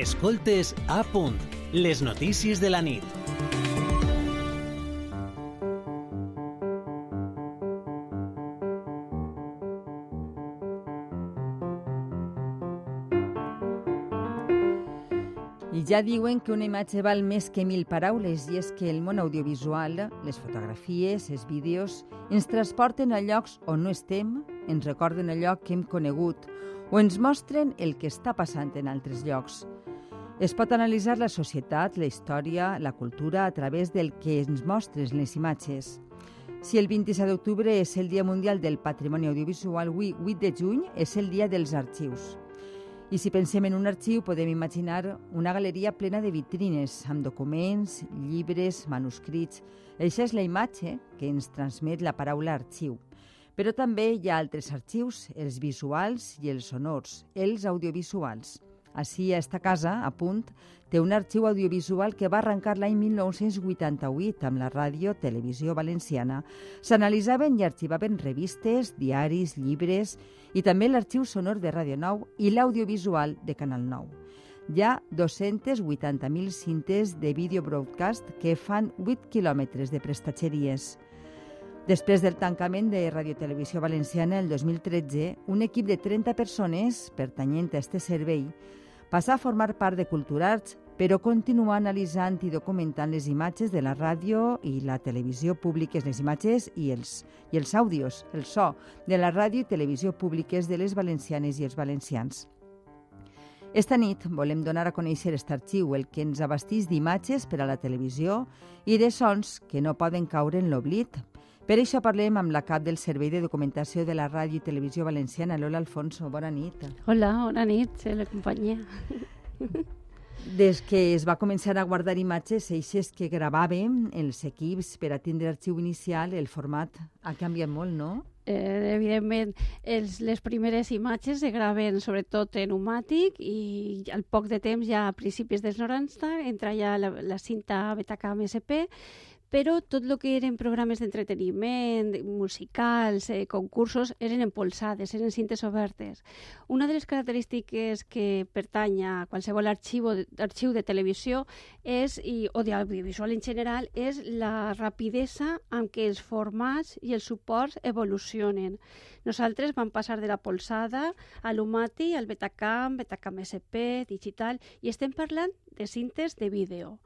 Escoltes a punt, les notícies de la nit. I ja diuen que una imatge val més que mil paraules i és que el món audiovisual, les fotografies, els vídeos, ens transporten a llocs on no estem, ens recorden allò que hem conegut o ens mostren el que està passant en altres llocs. Es pot analitzar la societat, la història, la cultura a través del que ens mostren les imatges. Si el 27 d'octubre és el Dia Mundial del Patrimoni Audiovisual, avui, 8 de juny, és el Dia dels Arxius. I si pensem en un arxiu, podem imaginar una galeria plena de vitrines, amb documents, llibres, manuscrits. Això és la imatge que ens transmet la paraula arxiu. Però també hi ha altres arxius, els visuals i els sonors, els audiovisuals. Així, a esta casa, a punt, té un arxiu audiovisual que va arrencar l'any 1988 amb la ràdio Televisió Valenciana. S'analitzaven i arxivaven revistes, diaris, llibres i també l'arxiu sonor de Ràdio 9 i l'audiovisual de Canal 9. Hi ha 280.000 cintes de vídeo broadcast que fan 8 quilòmetres de prestatgeries. Després del tancament de Radio Televisió Valenciana el 2013, un equip de 30 persones pertanyent a este servei passa a formar part de Culturarts, però continua analitzant i documentant les imatges de la ràdio i la televisió públiques, les imatges i els, i els àudios, el so, de la ràdio i televisió públiques de les valencianes i els valencians. Esta nit volem donar a conèixer aquest arxiu, el que ens abastís d'imatges per a la televisió i de sons que no poden caure en l'oblit. Per això parlem amb la cap del Servei de Documentació de la Ràdio i Televisió Valenciana, Lola Alfonso. Bona nit. Hola, bona nit, sé la companyia. Des que es va començar a guardar imatges, eixes que gravàvem els equips per a tindre arxiu inicial, el format ha canviat molt, no? Eh, evidentment, els, les primeres imatges se graven sobretot en pneumàtic i al poc de temps, ja a principis dels 90, entra ja la, la cinta Betacam SP però tot el que eren programes d'entreteniment, musicals, eh, concursos, eren empolsades, eren cintes obertes. Una de les característiques que pertany a qualsevol arxiu, arxiu de televisió és, i, o d'audiovisual en general és la rapidesa amb què els formats i els suports evolucionen. Nosaltres vam passar de la polsada a l'Umati, al Betacam, Betacam SP, digital, i estem parlant de cintes de vídeo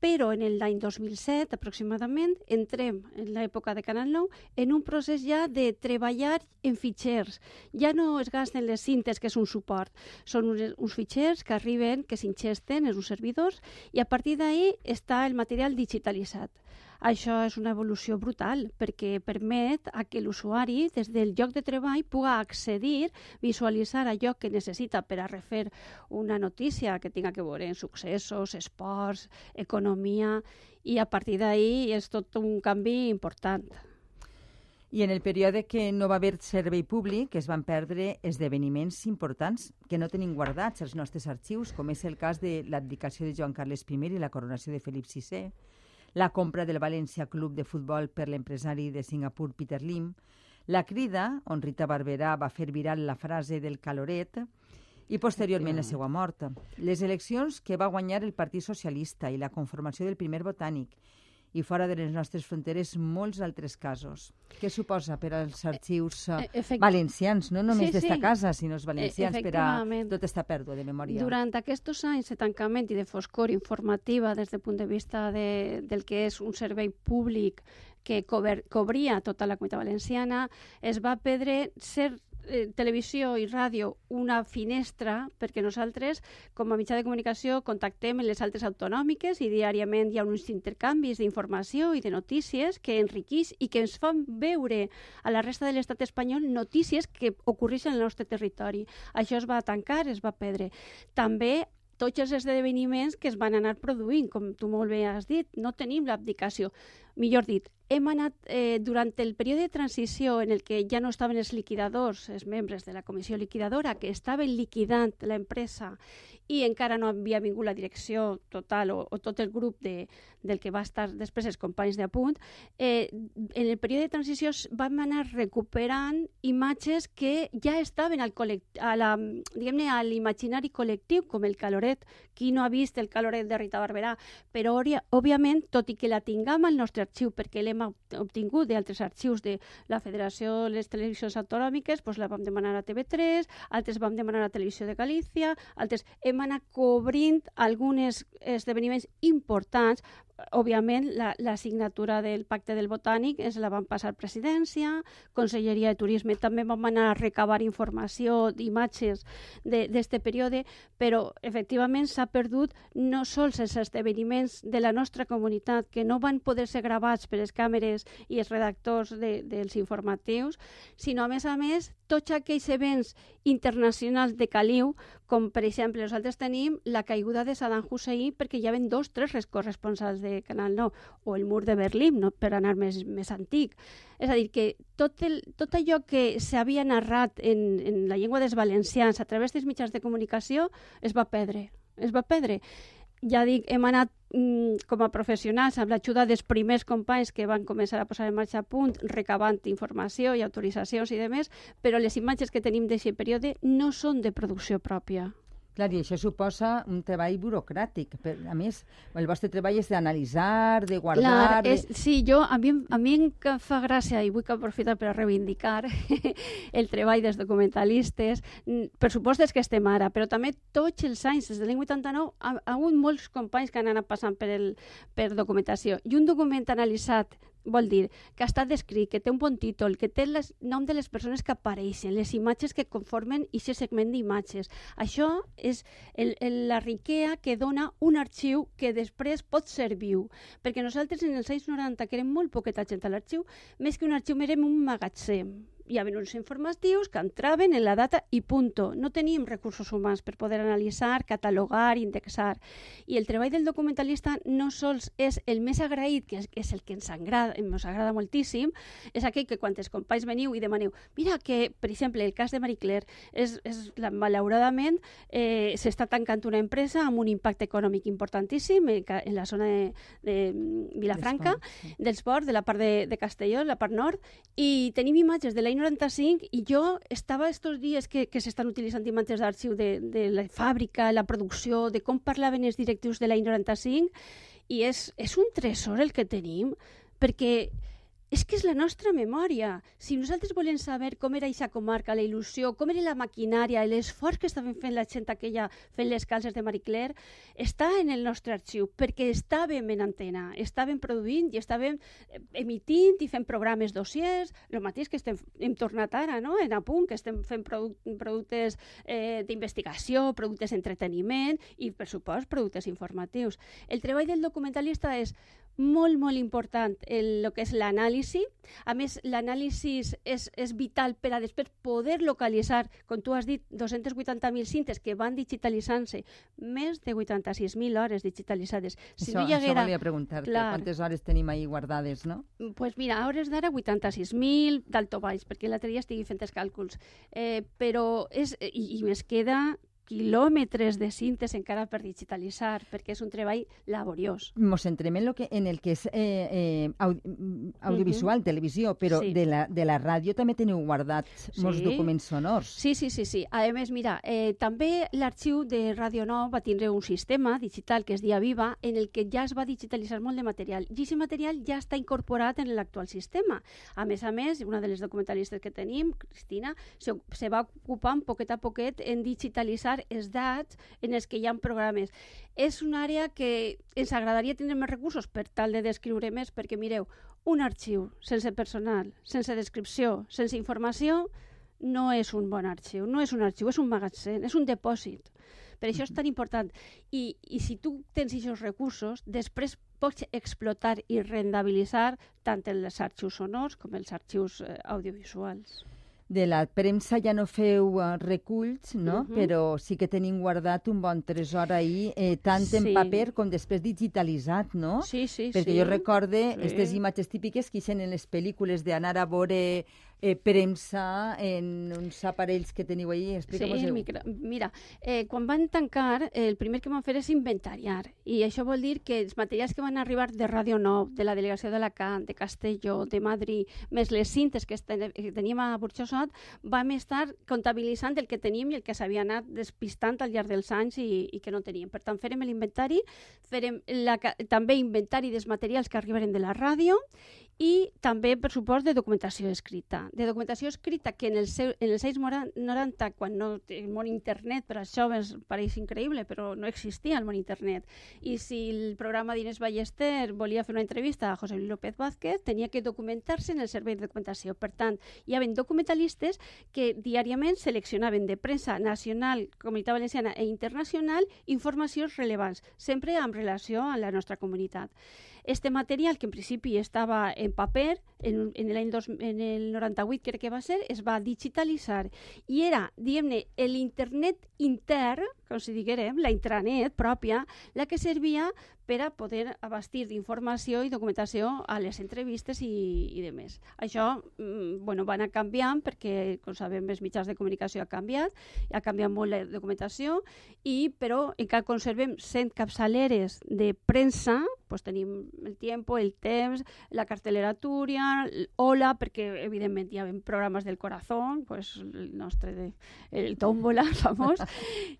però en l'any 2007 aproximadament entrem en l'època de Canal 9 en un procés ja de treballar en fitxers. Ja no es gasten les cintes, que és un suport, són uns, uns fitxers que arriben, que s'ingesten en uns servidors i a partir d'ahir està el material digitalitzat. Això és una evolució brutal perquè permet a que l'usuari des del lloc de treball puga accedir, visualitzar allò que necessita per a refer una notícia que tinga que veure en successos, esports, economia i a partir d'ahir és tot un canvi important. I en el període que no va haver servei públic es van perdre esdeveniments importants que no tenim guardats als nostres arxius, com és el cas de l'abdicació de Joan Carles I i la coronació de Felip VI, la compra del València Club de Futbol per l'empresari de Singapur Peter Lim, la crida, on Rita Barberà va fer viral la frase del caloret, i posteriorment la seva mort. Les eleccions que va guanyar el Partit Socialista i la conformació del primer botànic i fora de les nostres fronteres molts altres casos. Què suposa per als arxius uh, Efect... valencians, no només sí, d'esta sí. casa, sinó els valencians, per a tota aquesta pèrdua de memòria? Durant aquests anys de tancament i de foscor informativa des del punt de vista de, del que és un servei públic que cobria tota la comunitat valenciana, es va perdre cert eh, televisió i ràdio una finestra perquè nosaltres, com a mitjà de comunicació, contactem amb les altres autonòmiques i diàriament hi ha uns intercanvis d'informació i de notícies que enriquís i que ens fan veure a la resta de l'estat espanyol notícies que ocorreixen en el nostre territori. Això es va tancar, es va perdre. També tots els esdeveniments que es van anar produint, com tu molt bé has dit, no tenim l'abdicació. Millor dit, hem anat, eh, durant el període de transició en el que ja no estaven els liquidadors, els membres de la comissió liquidadora, que estaven liquidant l'empresa i encara no havia vingut la direcció total o, o tot el grup de, del que va estar després els companys de Apunt, eh, en el període de transició vam anar recuperant imatges que ja estaven al a la, a l'imaginari col·lectiu, com el caloret. Qui no ha vist el caloret de Rita Barberà? Però, òbviament, tot i que la tinguem al nostre arxiu, perquè l'hem obtingut d'altres arxius de la Federació de les Televisions Autonòmiques, doncs la vam demanar a TV3, altres vam demanar a Televisió de Galícia, altres. Hem anat cobrint alguns esdeveniments importants òbviament, la, la signatura del Pacte del Botànic ens la van passar presidència, Conselleria de Turisme també vam anar a recabar informació d'imatges d'aquest període, però efectivament s'ha perdut no sols els esdeveniments de la nostra comunitat que no van poder ser gravats per les càmeres i els redactors de, dels informatius, sinó a més a més tots aquells events internacionals de caliu, com per exemple nosaltres tenim la caiguda de Saddam Hussein perquè hi ha dos, tres corresponsals de Canal 9 o el mur de Berlín, no? per anar més, més antic. És a dir, que tot, el, tot allò que s'havia narrat en, en la llengua dels valencians a través dels mitjans de comunicació es va perdre. Es va perdre ja dic, hem anat mm, com a professionals amb l'ajuda dels primers companys que van començar a posar en marxa a punt, recabant informació i autoritzacions i demés, però les imatges que tenim d'aquest període no són de producció pròpia. Clar, i això suposa un treball burocràtic. A més, el vostre treball és d'analitzar, de guardar... Clar, és, de... sí, jo, a mi, a mi em fa gràcia, i vull que aprofitar per a reivindicar el treball dels documentalistes, per supost que estem ara, però també tots els anys, des de l'any 89, ha, ha hagut molts companys que han anat passant per, el, per documentació. I un document analitzat vol dir que està descrit, que té un bon títol, que té el nom de les persones que apareixen, les imatges que conformen aquest segment d'imatges. Això és el, el, la riquea que dona un arxiu que després pot ser viu. Perquè nosaltres en els anys 90, que érem molt poqueta gent a l'arxiu, més que un arxiu érem un magatzem hi havia uns informatius que entraven en la data i punto. No teníem recursos humans per poder analitzar, catalogar, indexar. I el treball del documentalista no sols és el més agraït, que és, que és el que ens agrada, ens agrada moltíssim, és aquell que quan els companys veniu i demaneu, mira que, per exemple, el cas de Marie Claire, és, és la, malauradament eh, s'està tancant una empresa amb un impacte econòmic importantíssim en, en la zona de, de Vilafranca, del Sport, de la part de, de Castelló, la part nord, i tenim imatges de l'any 95 i jo estava estos dies que, que s'estan utilitzant imatges d'arxiu de, de la fàbrica, la producció, de com parlaven els directius de l'any 95 i és, és un tresor el que tenim perquè és que és la nostra memòria. Si nosaltres volem saber com era aquesta comarca, la il·lusió, com era la maquinària, l'esforç que estaven fent la gent aquella fent les calces de Marie Claire, està en el nostre arxiu, perquè estàvem en antena, estàvem produint i estàvem eh, emitint i fent programes dossiers, el mateix que estem, hem tornat ara, no?, en apunt, que estem fent produ productes eh, d'investigació, productes d'entreteniment i, per supost, productes informatius. El treball del documentalista és molt, molt important el, el que és l'anàlisi. A més, l'anàlisi és, és vital per a després poder localitzar, com tu has dit, 280.000 cintes que van digitalitzant-se, més de 86.000 hores digitalitzades. Si això, no hi haguera... això volia preguntar-te, quantes hores tenim ahí guardades, no? Doncs pues mira, a hores d'ara 86.000, d'alt o baix, perquè l'altre dia estigui fent els càlculs. Eh, però és, i, i més queda quilòmetres de cintes encara per digitalitzar, perquè és un treball laboriós. Ens centrem en, lo que, en el que és eh, eh, audiovisual, uh -huh. televisió, però sí. de, la, de la ràdio també teniu guardats sí. molts documents sonors. Sí, sí, sí. sí. A més, mira, eh, també l'arxiu de Ràdio 9 va tindre un sistema digital que és Dia Viva, en el que ja es va digitalitzar molt de material. I aquest material ja està incorporat en l'actual sistema. A més a més, una de les documentalistes que tenim, Cristina, se, se va ocupant poquet a poquet en digitalitzar utilitzar els dats en els que hi ha programes. És una àrea que ens agradaria tenir més recursos per tal de descriure més, perquè mireu, un arxiu sense personal, sense descripció, sense informació, no és un bon arxiu, no és un arxiu, és un magatzem, és un depòsit. Per això és tan important. I, i si tu tens aquests recursos, després pots explotar i rendabilitzar tant els arxius sonors com els arxius eh, audiovisuals. De la premsa ja no feu uh, reculls, no? Uh -huh. Però sí que tenim guardat un bon tresor ahir, eh, tant sí. en paper com després digitalitzat, no? Sí, sí, Perquè sí. jo recorde aquestes sí. imatges típiques que hi en les pel·lícules d'anar a veure eh, premsa en uns aparells que teniu ahí. Explica'm-ho. Sí, micro, mira, eh, quan van tancar, eh, el primer que van fer és inventariar. I això vol dir que els materials que van arribar de Ràdio Nou, de la delegació d'Alacant, de Castelló, de Madrid, més les cintes que, que teníem a Burxosot, vam estar comptabilitzant el que teníem i el que s'havia anat despistant al llarg dels anys i, i que no teníem. Per tant, farem l'inventari, farem la, també inventari dels materials que arribaren de la ràdio i també, per supost, de documentació escrita. De documentació escrita que en, el seu, en els anys 90, quan no el món internet, per als joves pareix increïble, però no existia el món internet. I si el programa d'Inés Ballester volia fer una entrevista a José Luis López Vázquez, tenia que documentar-se en el servei de documentació. Per tant, hi havia documentalistes que diàriament seleccionaven de premsa nacional, comunitat valenciana i internacional informacions rellevants, sempre amb relació a la nostra comunitat. Este material, que en principi estava en paper, en, en l'any en el 98 crec que va ser, es va digitalitzar i era, diguem-ne, l'internet intern, com si diguérem, la intranet pròpia, la que servia per a poder abastir d'informació i documentació a les entrevistes i, i de més. Això mm, bueno, va anar canviant perquè, com sabem, els mitjans de comunicació ha canviat, ha canviat molt la documentació, i però encara conservem 100 capçaleres de premsa, pues tenim el Tiempo, el Temps, la cartelera Túria, Hola, perquè evidentment hi ha programes del Corazón, pues el nostre, de, el Tómbola famós,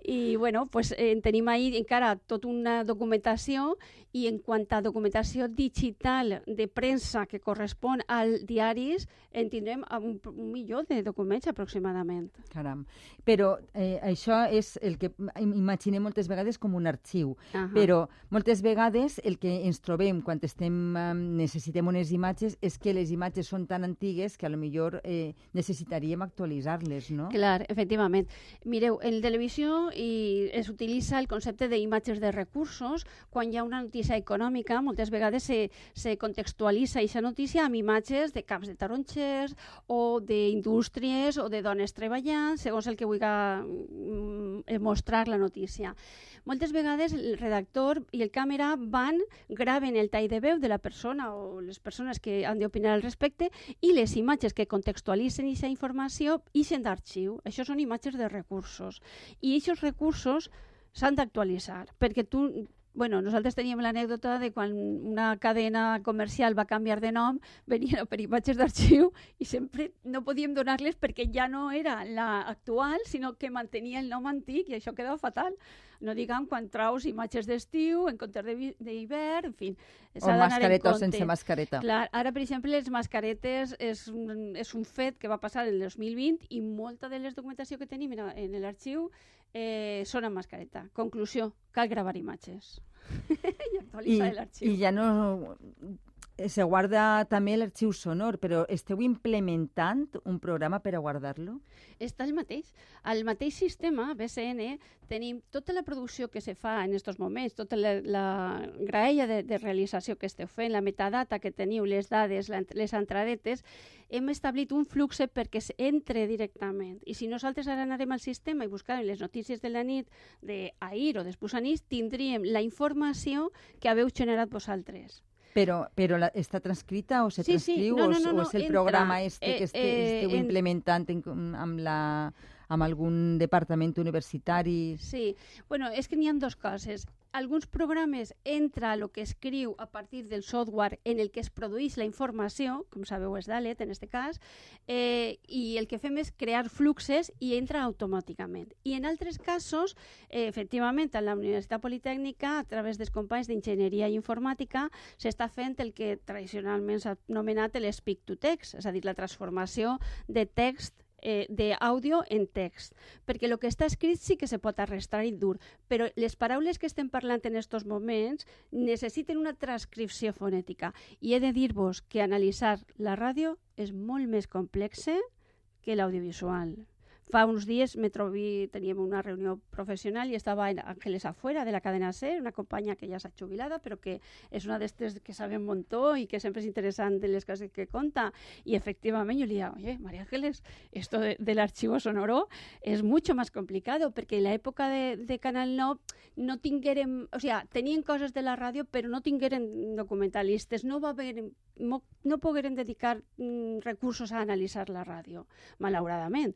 i bueno, pues eh, tenim ahí encara tota una documentació i en quant a documentació digital de premsa que correspon al diaris, en tindrem un, un milió de documents aproximadament. Caram. Però eh, això és el que imaginem moltes vegades com un arxiu, uh -huh. però moltes vegades el que ens trobem quan estem um, necessitem unes imatges és que les imatges són tan antigues que a lo millor eh, necessitaríem actualitzar-les, no? Clar, efectivament. Mireu, en televisió i es utilitza el concepte d'imatges de recursos quan hi ha una notícia econòmica, moltes vegades se, se contextualitza aquesta notícia amb imatges de camps de taronxers o d'indústries o de dones treballant, segons el que vulgui mm, mostrar la notícia. Moltes vegades el redactor i el càmera van, graven el tall de veu de la persona o les persones que han d'opinar al respecte i les imatges que contextualitzen aquesta informació ixen d'arxiu. Això són imatges de recursos. I aquests recursos s'han d'actualitzar, perquè tu bueno, nosaltres teníem l'anècdota de quan una cadena comercial va canviar de nom, venien per imatges d'arxiu i sempre no podíem donar-les perquè ja no era la actual, sinó que mantenia el nom antic i això quedava fatal. No diguem quan traus imatges d'estiu, en comptes d'hivern, en fi. O mascareta o sense mascareta. Clar, ara, per exemple, les mascaretes és un, és un fet que va passar el 2020 i molta de les documentació que tenim en, en l'arxiu eh, són amb mascareta. Conclusió, cal gravar imatges. I actualitzar l'arxiu. I ja no se guarda també l'arxiu sonor, però esteu implementant un programa per a guardar-lo? Està el mateix. Al mateix sistema, BCN, tenim tota la producció que se fa en aquests moments, tota la, la graella de, de realització que esteu fent, la metadata que teniu, les dades, les entradetes, hem establit un flux perquè entre directament. I si nosaltres ara anarem al sistema i buscarem les notícies de la nit d'ahir o d'Espusanís, tindríem la informació que haveu generat vosaltres. Però, però la, està transcrita o se sí, transcriu sí. No, no, no, o, o és el entra. programa este eh, que este, eh, esteu implementant en, amb, la, amb algun departament universitari? Sí, bueno, és que n'hi ha dues coses alguns programes entra el que escriu a partir del software en el que es produeix la informació, com sabeu és Dalet en aquest cas, eh, i el que fem és crear fluxes i entra automàticament. I en altres casos, eh, efectivament, a la Universitat Politècnica, a través dels companys d'Enginyeria i Informàtica, s'està fent el que tradicionalment s'ha anomenat el speak to text, és a dir, la transformació de text eh, d'àudio en text, perquè el que està escrit sí que se pot arrestar i dur, però les paraules que estem parlant en aquests moments necessiten una transcripció fonètica. I he de dir-vos que analitzar la ràdio és molt més complex que l'audiovisual Fa uns dies me trobi, teníem una reunió professional i estava Ángeles Afuera, de la cadena SER, una companya que ja s'ha jubilada, però que és una d'estes que sabe un montó i que sempre és interessant de les coses que conta. I efectivament jo li dic, oye, María Ángeles, esto de, del archivo sonoro es mucho más complicado, perquè en l'època de, de Canal 9 no tinguérem, o sea, tenien coses de la ràdio, però no tingueren documentalistes, no va haver, no pogueren dedicar mm, recursos a analitzar la ràdio, malauradament.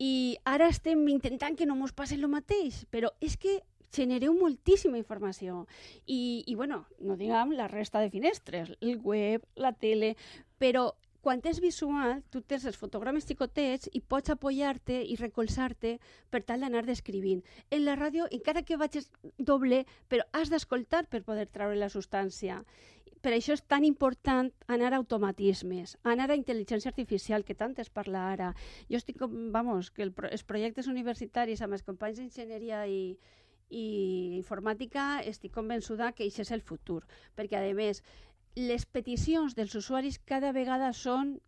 I ara estem intentant que no mos passi el mateix, però és que genereu moltíssima informació. I, I, bueno, no diguem la resta de finestres, el web, la tele, però quan és visual, tu tens els fotogrames xicotets i pots apoyar-te i recolzar-te per tal d'anar descrivint. En la ràdio, encara que vagis doble, però has d'escoltar per poder treure la substància. Per això és tan important anar a automatismes, anar a intel·ligència artificial, que tant es parla ara. Jo estic, vamos, que el, els projectes universitaris amb els companys d'enginyeria i, i informàtica estic convençuda que això és el futur, perquè, a més, les peticions dels usuaris cada vegada són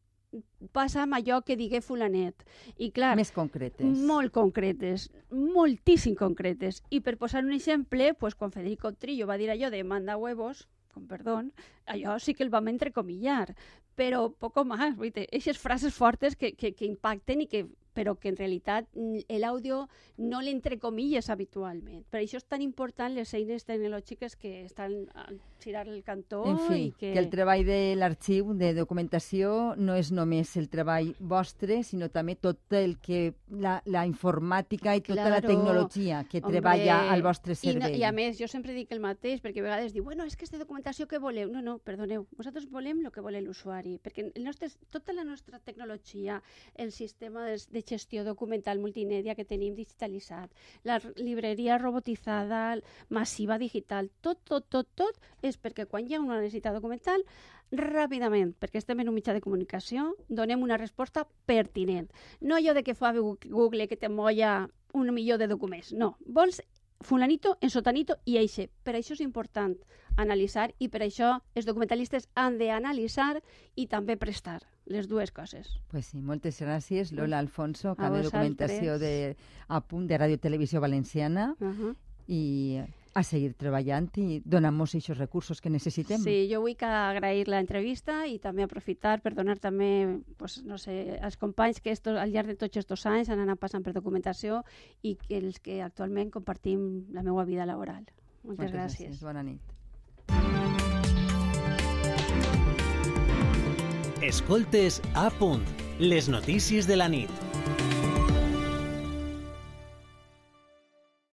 passa amb allò que digué fulanet. I clar, més concretes. Molt concretes, moltíssim concretes. I per posar un exemple, pues, quan Federico Trillo va dir allò de manda huevos, con perdón, allò sí que el vam entrecomillar, però poco más, aquestes frases fortes que, que, que impacten i que però que en realitat l'àudio no l'entrecomilles habitualment. Per això és tan important les eines tecnològiques que estan a girar el cantó. En fi, i que... que el treball de l'arxiu de documentació no és només el treball vostre, sinó també tot el que la, la informàtica i tota claro, la tecnologia que hombre, treballa al vostre cervell. I, I a més, jo sempre dic el mateix, perquè a vegades diu, bueno, és que és de documentació que voleu. No, no, perdoneu, nosaltres volem el que vol l'usuari, perquè el nostre, tota la nostra tecnologia, el sistema de, de gestió documental multimèdia que tenim digitalitzat, la llibreria robotitzada, massiva digital, tot, tot, tot, tot, és perquè quan hi ha una necessitat documental, ràpidament, perquè estem en un mitjà de comunicació, donem una resposta pertinent. No allò de que fa Google que te molla un milió de documents. No, vols fulanito en sotanito i eixe. Per això és important analitzar i per això els documentalistes han d'analitzar i també prestar les dues coses. Pues sí, moltes gràcies, Lola Alfonso, cap de documentació de, a punt de Ràdio Televisió Valenciana uh -huh. i a seguir treballant i donar-nos aquests recursos que necessitem. Sí, jo vull que agrair l'entrevista i també aprofitar per donar també, pues, no sé, als companys que estos, al llarg de tots aquests anys han anat passant per documentació i que els que actualment compartim la meva vida laboral. Moltes, Moltes gràcies. gràcies. Bona nit. Escoltes a punt, les notícies de la nit.